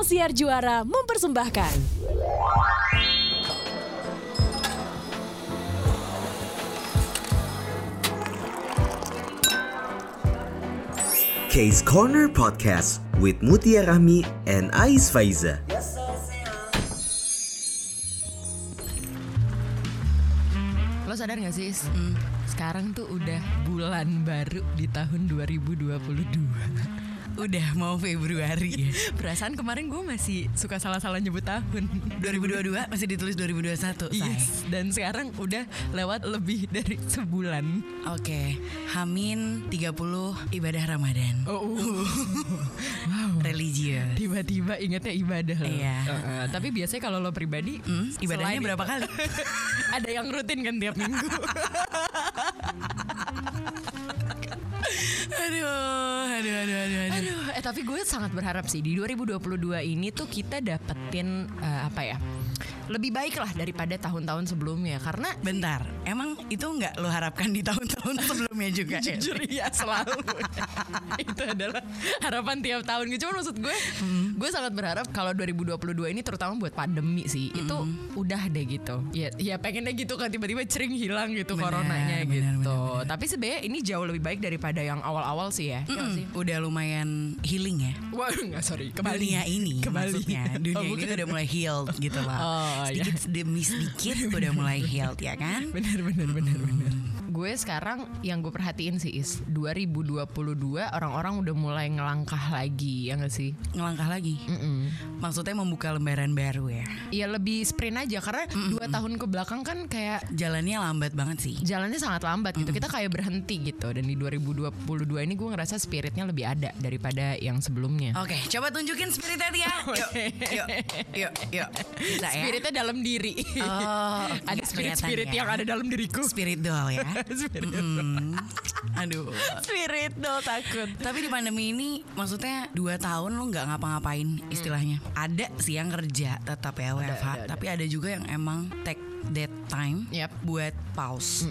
Ruang Siar Juara mempersembahkan. Case Corner Podcast with Mutia Rahmi and Ais Faiza. Lo sadar gak sih, Is? sekarang tuh udah bulan baru di tahun 2022. Udah mau Februari ya. Perasaan kemarin gue masih suka salah-salah nyebut tahun. 2022 masih ditulis 2021 say. Yes, dan sekarang udah lewat lebih dari sebulan. Oke, Hamin 30 ibadah Ramadan. Oh, wow. Religius. Tiba-tiba ingetnya ibadah loh. Iya. Heeh, tapi biasanya kalau lo pribadi, Hmm, ibadahnya berapa kali? ada yang rutin kan tiap minggu. aduh, aduh, aduh, aduh, aduh. Aduh, eh tapi gue sangat berharap sih di 2022 ini tuh kita dapetin eh, apa ya? Lebih baik lah daripada tahun-tahun sebelumnya karena Bentar, emang itu nggak lo harapkan di tahun-tahun sebelumnya juga? ya? jujur ya selalu. Itu adalah harapan tiap tahun gitu cuma maksud gue gue sangat berharap kalau 2022 ini terutama buat pandemi sih itu udah deh gitu. Ya ya pengennya gitu kan tiba-tiba cering hilang gitu Benar, coronanya benar, gitu. benar, benar. tapi sebenarnya ini jauh lebih baik daripada yang awal-awal sih ya. Sih. Udah lumayan healing ya. Wah nggak sorry. Dunia ini Kembali. maksudnya. Dunia Oh, ini udah mulai healed gitu loh. Oh, Sedikit demi sedikit udah mulai healed ya kan? Bener bener bener bener gue sekarang yang gue perhatiin sih is 2022 orang-orang udah mulai ngelangkah lagi ya gak sih Ngelangkah lagi Mm-mm. Maksudnya membuka lembaran baru ya ya lebih sprint aja karena dua tahun ke belakang kan kayak Jalannya lambat banget sih jalannya sangat lambat gitu kita kayak berhenti gitu dan di 2022 ini gue ngerasa spiritnya lebih ada daripada yang sebelumnya Oke, coba tunjukin spiritnya Tia. Yuk, yuk, yuk, yuk. Bisa ya? spiritnya dalam diri Oh, ada nggak spirit kelihatan spirit ya. yang ada dalam diriku Spirit doll ya. spirit Hmm. Aduh. spirit dong takut Tapi di pandemi ini maksudnya dua tahun lu nggak ngapa-ngapain istilahnya. Ada sih yang kerja tetap ya WFH, ada, ada. tapi ada juga yang emang take that time Yap. buat pause.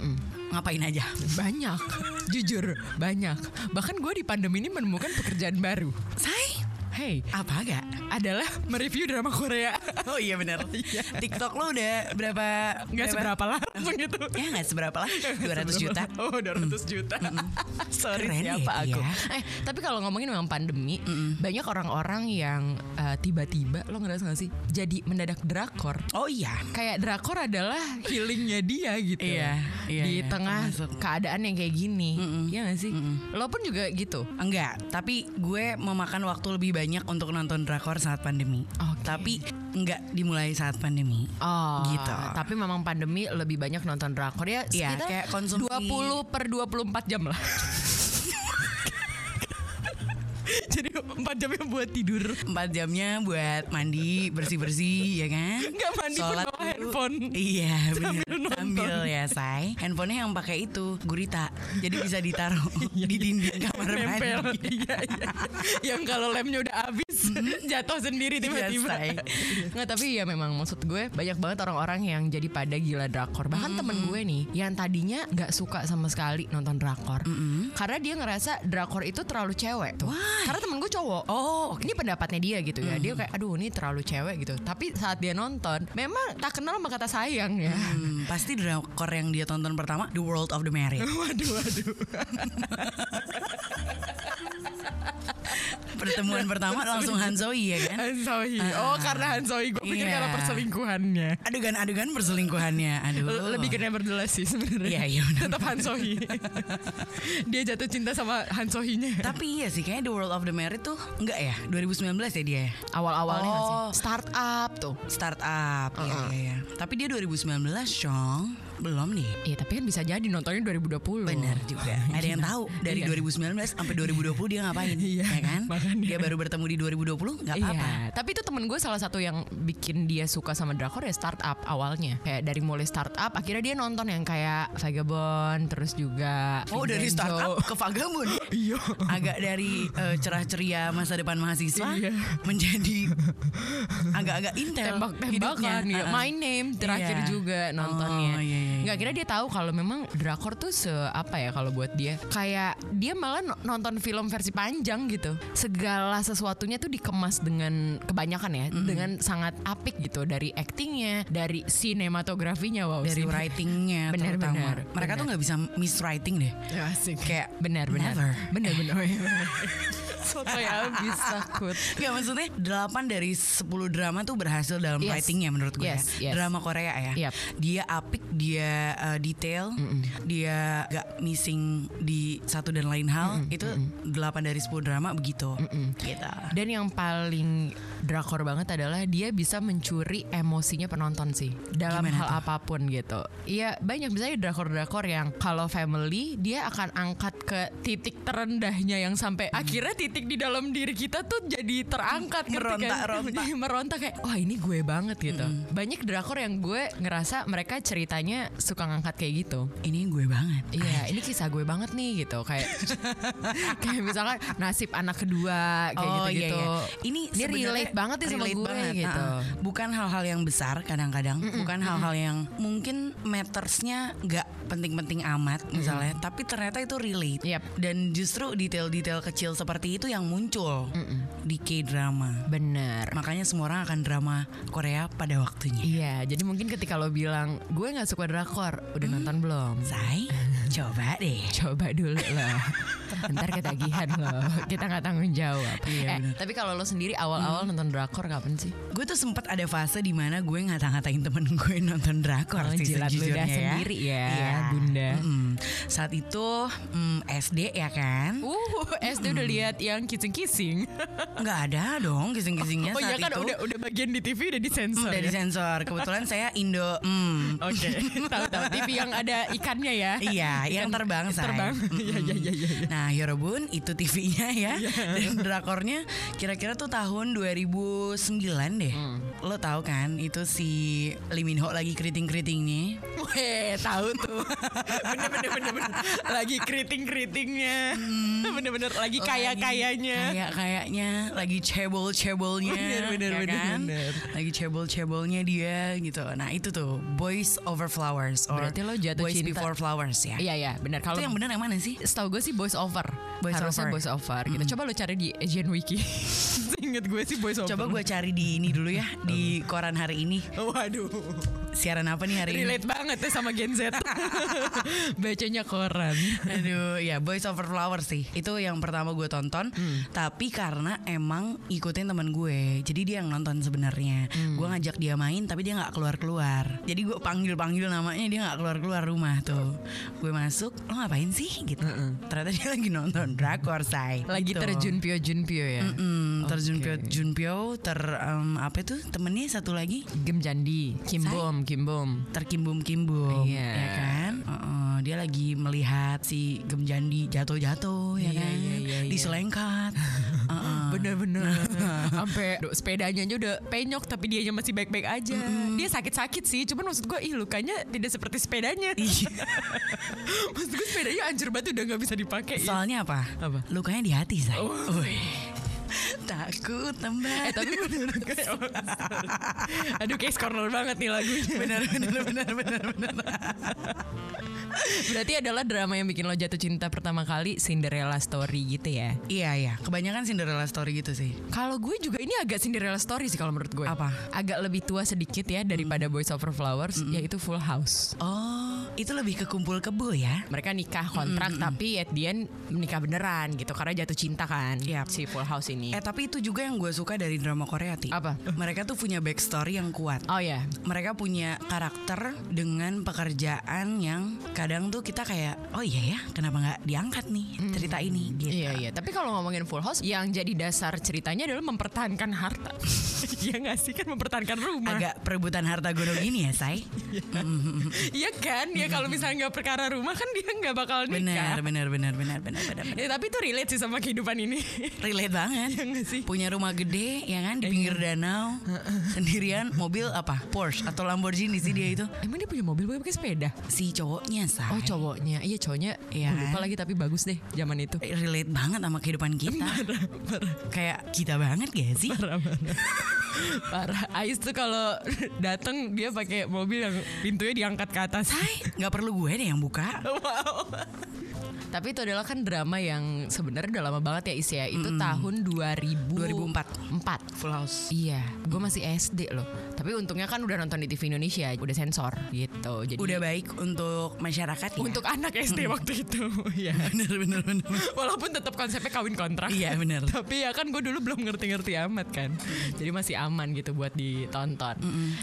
Ngapain aja? banyak jujur banyak bahkan gue di pandemi ini menemukan pekerjaan baru Say, hey apa gak? Adalah mereview drama Korea Oh iya benar. TikTok lu udah berapa? nggak berapa? seberapa langsung gitu Ya nggak seberapa lah. 200 juta. Oh 200 juta Sorry Keren ya, siapa aku Tia. Eh tapi kalau ngomongin memang pandemi Banyak orang-orang yang eh, Tiba-tiba Lo ngerasa gak sih Jadi mendadak drakor Oh iya. Kayak drakor adalah healingnya dia gitu Iya, iya, Di iya, tengah termasuk. keadaan yang kayak gini Iya gak sih Lo pun juga gitu Enggak, tapi gue memakan waktu lebih banyak untuk nonton drakor saat pandemi. Oke. Tapi enggak dimulai saat pandemi. Oh, Gitu. Tapi memang pandemi lebih banyak nonton drakor ya. Iya, kayak konsumsi- 20 per 24 jam lah. Jadi 4 jamnya buat tidur. Empat jamnya buat mandi, bersih-bersih, ya kan? Nggak mandi pun Sholat bawa dulu. handphone. Iya, bener. Sambil nonton. Sambil ya, say. Handphonenya yang pakai itu, gurita. Jadi bisa ditaruh di dinding kamar Nempel. mandi. Iya, iya. Yang kalau lemnya udah habis jatuh sendiri tiba-tiba. Iya, say. Nggak tapi ya memang maksud gue banyak banget orang-orang yang jadi pada gila drakor. Bahkan temen gue nih yang tadinya nggak suka sama sekali nonton drakor. Karena dia ngerasa drakor itu terlalu cewek tuh. Why? Karena temen gue cowok. Oh, oke. Ini pendapatnya dia gitu ya. Dia kayak aduh ini terlalu cewek gitu. Tapi saat dia nonton memang tak kenal sama kata sayang ya. Hmm, pasti drakor yang dia tonton pertama The World of the Married. Waduh waduh. Pertemuan pertama langsung Hanzoi ya kan? Hansoi. Oh karena Hansoi gue pikir Iya. karena perselingkuhannya. Adegan-adegan perselingkuhannya. Aduh. Lebih ke nevertheless sih sebenarnya. Iya, iya. Tetap Hansohi. dia jatuh cinta sama Hansohinya. Tapi iya sih kayaknya The World of the Married tuh enggak ya 2019 ya dia ya? Awal-awalnya Oh. sih. Startup tuh. Startup Iya iya iya. Tapi dia 2019 Chong Belum nih Iya tapi kan bisa jadi nontonnya 2020. Benar juga Ada yang tahu Dari Iya. 2019 sampai 2020 dia ngapain Iya, Ya kan makanya. Dia baru bertemu di 2020 nggak Iya, apa-apa tapi itu temen gue salah satu yang bikin dia suka sama drakor ya startup awalnya. Kayak dari mulai startup, akhirnya dia nonton yang kayak Vagabond, terus juga Oh dari Vincenzo. startup ke Vagabond Iya. Agak dari eh, cerah ceria masa depan mahasiswa Iya. Menjadi Agak-agak intel tembak-tembakan ya. Uh-uh. My Name terakhir Iya. juga nontonnya. Oh, iya, iya, nggak kira dia tahu kalau memang drakor tuh se apa ya kalau buat dia kayak dia malah no- nonton film versi panjang gitu segala sesuatunya tuh dikemas dengan kebanyakan ya dengan sangat apik gitu dari actingnya dari sinematografinya wow Dari writingnya Benar, benar, Mereka tuh benar. nggak bisa miswriting deh. Ya, asik. Kayak benar benar benar benar soto ya habis takut Gak maksudnya 8 dari 10 drama tuh berhasil dalam Yes. writingnya menurut gue Yes, ya. yes. Drama Korea ya. Yep. Dia apik, dia uh, detail, dia gak missing di satu dan lain hal. Itu 8 dari 10 drama begitu. Gitu. Dan yang paling drakor banget adalah dia bisa mencuri emosinya penonton sih dalam Gimana hal tuh? apa pun gitu. Iya banyak misalnya drakor-drakor yang kalau family dia akan angkat ke titik terendahnya yang sampai akhirnya titik di dalam diri kita tuh jadi terangkat kan? Meronta-ronta. Iya, meronta kayak wah ini gue banget gitu. Banyak drakor yang gue ngerasa mereka ceritanya suka ngangkat kayak gitu. Ini gue banget. Iya, ini kisah gue banget nih gitu. Kayak kayak misalkan nasib anak kedua kayak Oh, gitu-gitu. iya, iya. Ini Dia relate banget nih sama gue banget, gitu. uh-uh. Bukan hal-hal yang besar kadang-kadang, bukan hal-hal yang mungkin mattersnya nggak penting-penting amat misalnya, tapi ternyata itu relate. Yap. Dan justru detail-detail kecil seperti itu yang muncul di K-drama. Bener. Makanya semua orang akan drama Korea pada waktunya. Iya, jadi mungkin ketika lo bilang gue nggak suka drakor, udah nonton belum? Say, coba deh. Coba dulu loh. Ntar ketagihan loh. Kita nggak tanggung jawab. Iya, eh, bener. tapi kalau lo sendiri awal-awal nonton drakor kapan sih? Gue tuh sempat ada fase di mana gue ngata-ngatain temen gue nonton drakor Oh, sih jilat ludah ya. sendiri ya, Iya. Bunda. Mm-mm. Saat itu mm, SD ya kan? Uh, SD udah lihat yang kissing-kissing. Nggak ada dong kissing-kissingnya Oh saat iya kan itu. udah udah bagian di TV udah disensor. Udah ya? disensor. Kebetulan saya Indo. mm. Oke, tahu-tahu TV yang ada ikannya ya. Iya, yang Ikan terbang say. Terbang. Iya iya iya iya. Nah, Yorobun itu TV-nya ya. Dan drakornya kira-kira tuh tahun 2009 deh. Hmm. Lo tahu kan itu si Lee Min Ho lagi keriting-keritingnya. Weh, tahu tuh. bener bener bener bener. Lagi keriting keritingnya. Bener bener lagi kaya kayanya. Kayak kayaknya lagi cebol cebolnya, Bener, bener, bener, kan? bener. Lagi cebol cebolnya dia gitu. Nah itu tuh Boys Over Flowers or Berarti lo jatuh Boys cinta. Before Flowers ya. Iya iya benar. Kalau Itu yang benar yang mana sih? Setahu gue sih Boys Over. Boys Harusnya Over. Boys Over gitu. Coba lo cari di Asian Wiki. Ingat gue sih Boys Over. Coba gue cari di ini dulu ya di koran hari ini. Waduh. Siaran apa nih hari ini? Relate banget ya sama Gen Z. Bacanya koran. Aduh, ya Boys Over Flowers sih. Itu yang pertama gue tonton. Hmm. Tapi karena emang ikutin teman gue, jadi dia yang nonton sebenarnya. Hmm. Gue ngajak dia main, tapi dia nggak keluar keluar. Jadi gue panggil panggil namanya, dia nggak keluar keluar rumah tuh. Gue masuk, lo ngapain sih? Gitu. Ternyata dia lagi nonton drakor say. Lagi Gitu. terjun Pio Junpio ya. Mm, terjun Oke. Pyo Junpyo, ter em, apa itu temennya satu lagi Gem Jandi, Kim Say. Bom, Kim Bom. terkimbum-kimbum Iya. ya kan Heeh, dia lagi melihat si Gemjandi jatuh-jatuh ya Iya, kan? iya, iya, iya. diselengkat. Bener-bener. Sampai duh, sepedanya aja udah penyok Tapi dia masih baik-baik aja. Dia sakit-sakit sih Cuman maksud gue Ih lukanya tidak seperti sepedanya. Iya. Maksud gue sepedanya hancur banget Udah gak bisa dipakai. Soalnya apa? Apa? lukanya di hati say Oh. takut tambah. Eh tapi bener kayak Aduh case corner banget nih lagunya. Benar benar benar benar benar Berarti adalah drama yang bikin lo jatuh cinta pertama kali Cinderella story gitu ya? Iya iya. Kebanyakan Cinderella story gitu sih. Kalau gue juga ini agak Cinderella story sih kalau menurut gue. Apa? Agak lebih tua sedikit ya daripada Boys Over Flowers Yaitu Full House. Oh itu lebih ke kumpul kebo ya mereka nikah kontrak tapi at the end menikah beneran gitu karena jatuh cinta kan Yap. si Full House ini. eh tapi itu juga yang gue suka dari drama Korea ti Apa? mereka tuh punya backstory yang kuat Oh ya, mereka punya karakter dengan pekerjaan yang kadang tuh kita kayak oh iya ya kenapa nggak diangkat nih cerita ini gitu iya iya. Tapi kalau ngomongin Full House, yang jadi dasar ceritanya adalah mempertahankan harta. Iya nggak sih kan mempertahankan rumah. agak perebutan harta gunung ini ya say Iya kan, ya kalau misalnya nggak perkara rumah kan dia nggak bakal nikah. benar benar benar benar benar benar. Ya, tapi itu relate sih sama kehidupan ini. relate banget Iya nggak sih? punya rumah gede ya kan di pinggir danau sendirian mobil apa Porsche atau Lamborghini sih dia itu Emang dia punya mobil bukan pakai sepeda? si cowoknya say Oh cowoknya, iya cowoknya. Iya lupa kan? lagi tapi bagus deh zaman itu. relate banget sama kehidupan kita kayak kita banget gak sih Parah. Ais tuh kalau datang dia pakai mobil yang pintunya diangkat ke atas. Hai, nggak perlu gue deh yang buka. Wow. Tapi itu adalah kan drama yang sebenarnya udah lama banget ya Is ya. Itu tahun 2000 2004. 4. Full House. Iya, gue masih SD loh. Tapi untungnya kan udah nonton di TV Indonesia, udah sensor gitu. Jadi Udah baik untuk masyarakat ya. untuk anak SD waktu itu. Iya. bener bener bener. Walaupun tetap konsepnya kawin kontrak. Iya bener. Tapi ya kan gue dulu belum ngerti-ngerti amat kan. Jadi masih aman gitu buat ditonton.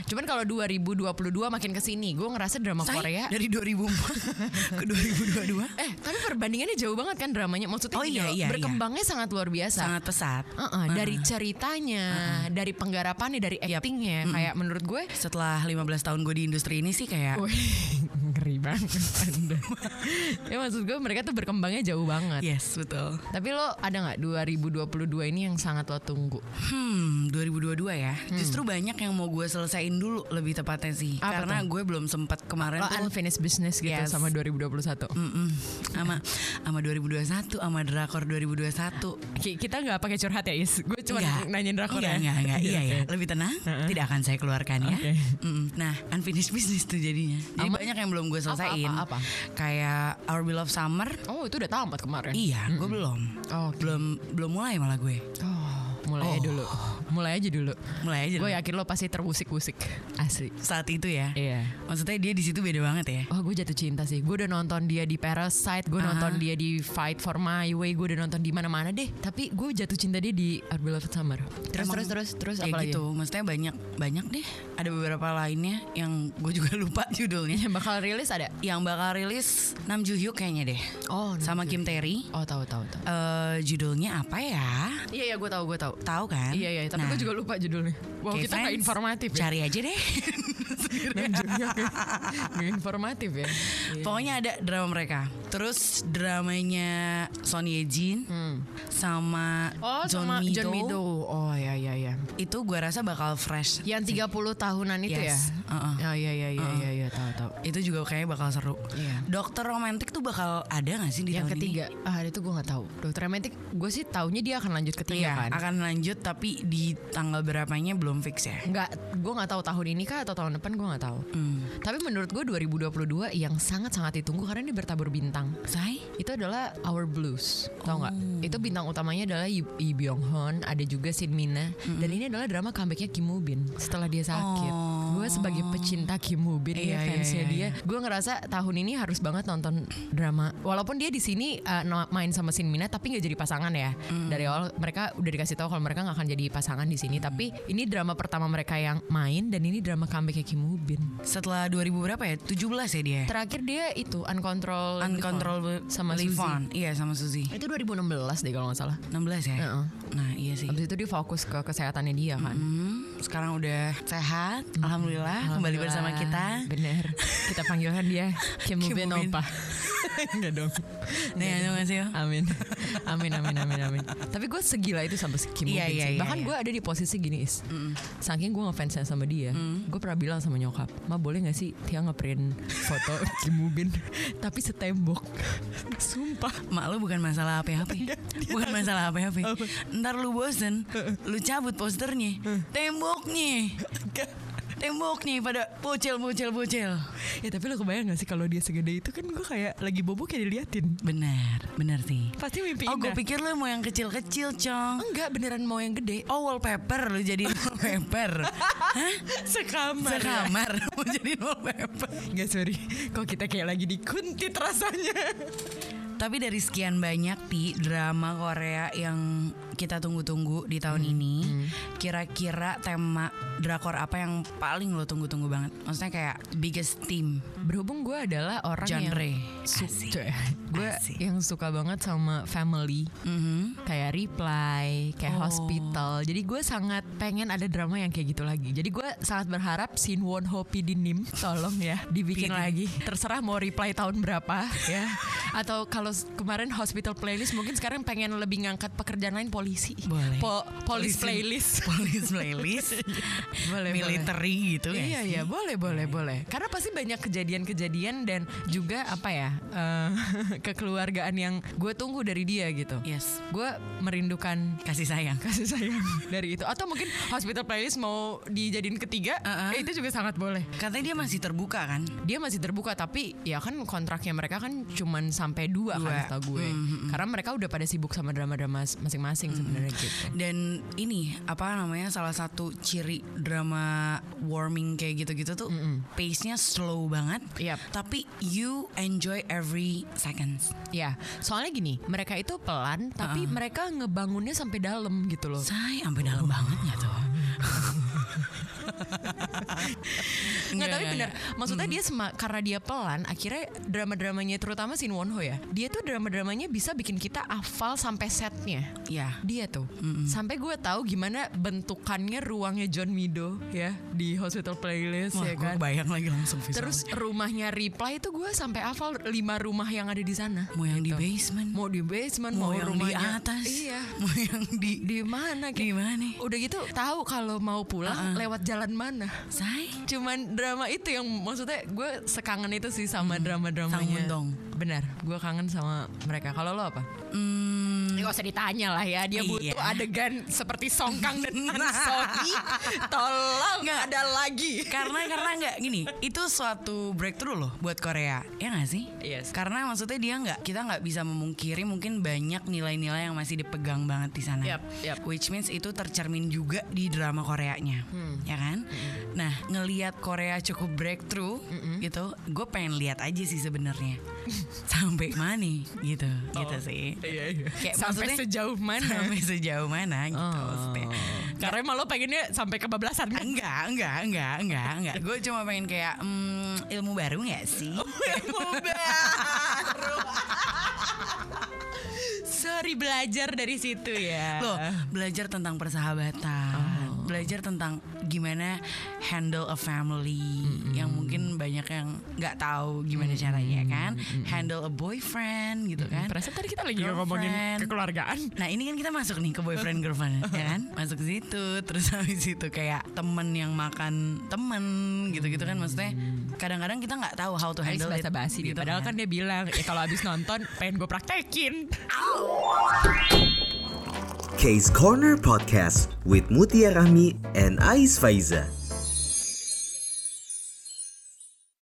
Cuman kalau 2022 makin ke sini, gue ngerasa drama Say, Korea. dari 2004 ke 2022 Eh, tapi perbandingannya jauh banget kan dramanya. Maksudnya Oh, iya, loh, iya, berkembangnya sangat luar biasa. sangat pesat. Uh-uh, dari ceritanya, dari penggarapannya, dari actingnya, kayak menurut gue, Setelah 15 tahun gue di industri ini sih kayak ngeri banget Anda. ya maksud gue mereka tuh berkembangnya jauh banget. yes betul. Tapi lo ada nggak 2022 ini yang sangat lo tunggu? Hmm, 2022 ya. Justru banyak yang mau gue selesain dulu lebih tepatnya sih. Apa Karena gue belum sempet kemarin Lo tuh unfinished business gitu Yes. sama 2021. Mm-mm. sama sama 2021 sama drakor 2021 Ki- Kita nggak pakai curhat ya Is. Gue cuma Enggak. nanyain drakor enggak, ya. enggak, enggak, iya ya lebih tenang tidak akan saya keluarkan ya Oke. Mm-mm. nah unfinished business tuh jadinya jadi banyak yang belum gue selesaiin apa, apa? kayak Our Beloved Summer Oh itu udah tamat kemarin. iya gue belum Oke. belum belum mulai malah gue Oh, mulai aja dulu. Mulai aja dulu. mulai aja Gue yakin lo pasti terusik-usik. Asli. saat itu ya? Iya. maksudnya dia di situ beda banget ya? Oh gue jatuh cinta sih. Gue udah nonton dia di Parasite Gue nonton dia di Fight for My Way Gue udah nonton di mana mana deh. Tapi gue jatuh cinta dia di Our Beloved Summer. Terus Emang terus terus Terus apa lagi? gitu maksudnya banyak banyak deh. Ada beberapa lainnya yang gue juga lupa judulnya. Yang bakal rilis ada? yang bakal rilis Nam Joo Hyuk kayaknya deh. Oh sama Kim Tae-ri Oh tahu tahu tahu. Eh, judulnya apa ya? Iya iya gue tahu gue tahu. Tahu kan? Iya iya Tapi Nah, gue juga lupa judulnya. Wow kita nggak informatif ya. cari aja deh Dan juga Nggak informatif ya. Iya. pokoknya ada drama mereka. Terus dramanya Son Ye Jin Hmm. sama Oh John sama Mido John Mido Oh iya iya iya itu gue rasa bakal fresh. Yang 30 tahunan itu ya? Yes, uh-uh. Oh iya iya iya iya iya tahu tahu. Itu juga kayaknya bakal seru. Iya. Dokter romantik tuh bakal ada gak sih di yang tahun ketiga? Ah itu gue nggak tahu. Dokter romantik gue sih taunya dia akan lanjut ini? ketiga Iya, kan? akan lanjut tapi di tanggal berapanya belum fix ya. nggak gue nggak tahu tahun ini kah atau tahun depan gue nggak tahu Hmm. tapi menurut gue 2022 yang sangat sangat ditunggu karena dia bertabur bintang Say? itu adalah Our Blues tau nggak Oh. itu bintang utamanya adalah Lee Lee Byung Hun ada juga Shin Mina dan ini adalah drama comebacknya Kim Woo Bin setelah dia sakit Oh. Gue sebagai pecinta Kim Woo Bin Iya, ya iya, fansnya iya, dia gue ngerasa tahun ini harus banget nonton drama walaupun dia di sini uh, main sama Shin Mina tapi nggak jadi pasangan ya Mm. dari awal mereka udah dikasih tahu kalau mereka nggak akan jadi pasangan di sini tapi ini drama pertama mereka yang main dan ini drama comebacknya Kim Woo Bin Setelah 2000 berapa ya? 17 ya dia? terakhir dia itu Uncontrolled Uncontrollable sama Live Suzy. Iya sama Suzy. itu 2016 deh kalau nggak salah 16 ya? Heeh. Nah iya sih. Habis itu dia fokus ke kesehatannya dia kan. Hmm, sekarang udah sehat. Alhamdulillah, kembali bersama kita. Bener. Kita panggilkan dia Kim Kim Mubin Woo Bin. Opa. Enggak dong. Nih, ano gak sih? Amin. Amin amin amin amin. Tapi gue segila itu sama si Kim Iya, iya, iya, Bahkan iya. gue ada di posisi gini is. Saking gue ngefansnya sama dia, gue pernah bilang sama nyokap, ma boleh gak sih Tia ngeprint foto Kim Woo Bin tapi setembok. Sumpah. Mak lu bukan masalah apa-apa. Bukan masalah apa-apa. Ntar lu bosen, lu cabut posternya. Temboknya. Temboknya pada bocil bocil bocil. Ya tapi lo kebayang gak sih kalau dia segede itu kan gue kayak lagi bobok kayak diliatin. Benar, benar sih. Pasti mimpi Oh, gue pikir lu mau yang kecil-kecil, Cong. Enggak beneran mau yang gede. Oh, wallpaper lu jadi wallpaper. Hah? Sekamar. Sekamar mau jadi wallpaper. Enggak sorry. Kok kita kayak lagi dikuntit rasanya. Tapi dari sekian banyak di drama Korea yang kita tunggu-tunggu di tahun ini, kira-kira tema drakor apa yang paling lo tunggu-tunggu banget? Maksudnya kayak biggest theme Berhubung gue adalah orang genre. yang suka, gue yang suka banget sama family, Mhm. kayak Reply, kayak Oh. Hospital. Jadi gue sangat pengen ada drama yang kayak gitu lagi. Jadi gue sangat berharap Shin Won Ho Pidinim, tolong ya dibikin Pidin. lagi. Terserah mau Reply tahun berapa ya. Atau kalau kemarin Hospital Playlist mungkin sekarang pengen lebih ngangkat pekerjaan lain polisi. Boleh. Po- polis playlist. police playlist, Boleh, military gitu Iya nggak iya sih? boleh boleh boleh karena pasti banyak kejadian-kejadian dan juga apa ya eh, kekeluargaan yang gue tunggu dari dia gitu. Yes. Gue merindukan Kasih sayang. kasih sayang dari itu atau mungkin hospital playlist mau dijadiin ketiga Uh-uh. eh, itu juga sangat boleh. Katanya dia masih terbuka kan? Dia masih terbuka tapi ya kan kontraknya mereka kan cuman sampai dua, Dua. kan setahu gue. Karena mereka udah pada sibuk sama drama-drama masing-masing sebenarnya gitu. Dan ini apa namanya salah satu ciri drama warming kayak gitu-gitu tuh pace-nya slow banget. Yap. Tapi you enjoy every seconds. Ya, soalnya gini, mereka itu pelan tapi mereka ngebangunnya sampai dalam gitu loh. Say, sampai dalam banget nggak tuh? Nggak tapi bener. Maksudnya dia sema- karena dia pelan Akhirnya drama-dramanya Terutama Shin Won Ho ya Dia tuh drama-dramanya bisa bikin kita hafal sampai setnya. Ya. Dia tuh. Sampai gue tahu gimana bentukannya ruangnya John Mido ya Di Hospital Playlist Wah, ya gue kan? bayang lagi langsung visual. Terus rumahnya Reply itu gue sampai hafal lima rumah yang ada di sana. Mau yang di Gitu. basement, Mau di basement mau, Mau, yang di rumahnya. atas, Iya. Mau yang di Di mana di mana? Udah gitu tahu kalau mau pulang lewat jalan mana Say, cuman drama itu yang maksudnya gue sekangen itu sih sama drama-dramanya. Sangwon-dong. Benar, gue kangen sama mereka. Kalau lo apa? hmm, gak usah ditanya lah ya, dia Iya. butuh adegan seperti Songkang dan Sony. Tolong nggak ada lagi. karena karena nggak gini, itu suatu breakthrough loh buat Korea, ya nggak sih? Yes. Karena maksudnya dia nggak, kita nggak bisa memungkiri mungkin banyak nilai-nilai yang masih dipegang banget di sana. Yap, yap. Which means itu tercermin juga di drama Koreanya, ya kan? Nah, ngelihat Korea cukup breakthrough gitu, gue pengen lihat aja sih sebenarnya sampai mana gitu, gitu sih. Iya, iya. Kayak sampai sejauh mana? Sampai sejauh mana gitu Oh. maksudnya. Karena emang lo pengennya sampai kebablasan kan? Enggak, enggak, enggak, enggak, enggak. Gue cuma pengen kayak mm, ilmu baru nggak sih? Ilmu baru. Sorry belajar dari situ ya. Loh, belajar tentang persahabatan, belajar tentang gimana handle a family. Yang mungkin banyak yang nggak tahu gimana caranya kan, handle a boyfriend gitu kan. Perasaan tadi kita lagi ngomongin Girlfriend. kekeluargaan. Nah ini kan kita masuk nih ke boyfriend girlfriend ya kan? Masuk ke situ Terus habis itu kayak temen yang makan temen gitu-gitu kan? Maksudnya kadang-kadang kita nggak tahu how to handle bahasa basi gitu Padahal kan? dia bilang, ya kalau abis nonton pengen gue praktekin. Case Corner Podcast with Mutia Rahmi and Ais Faiza.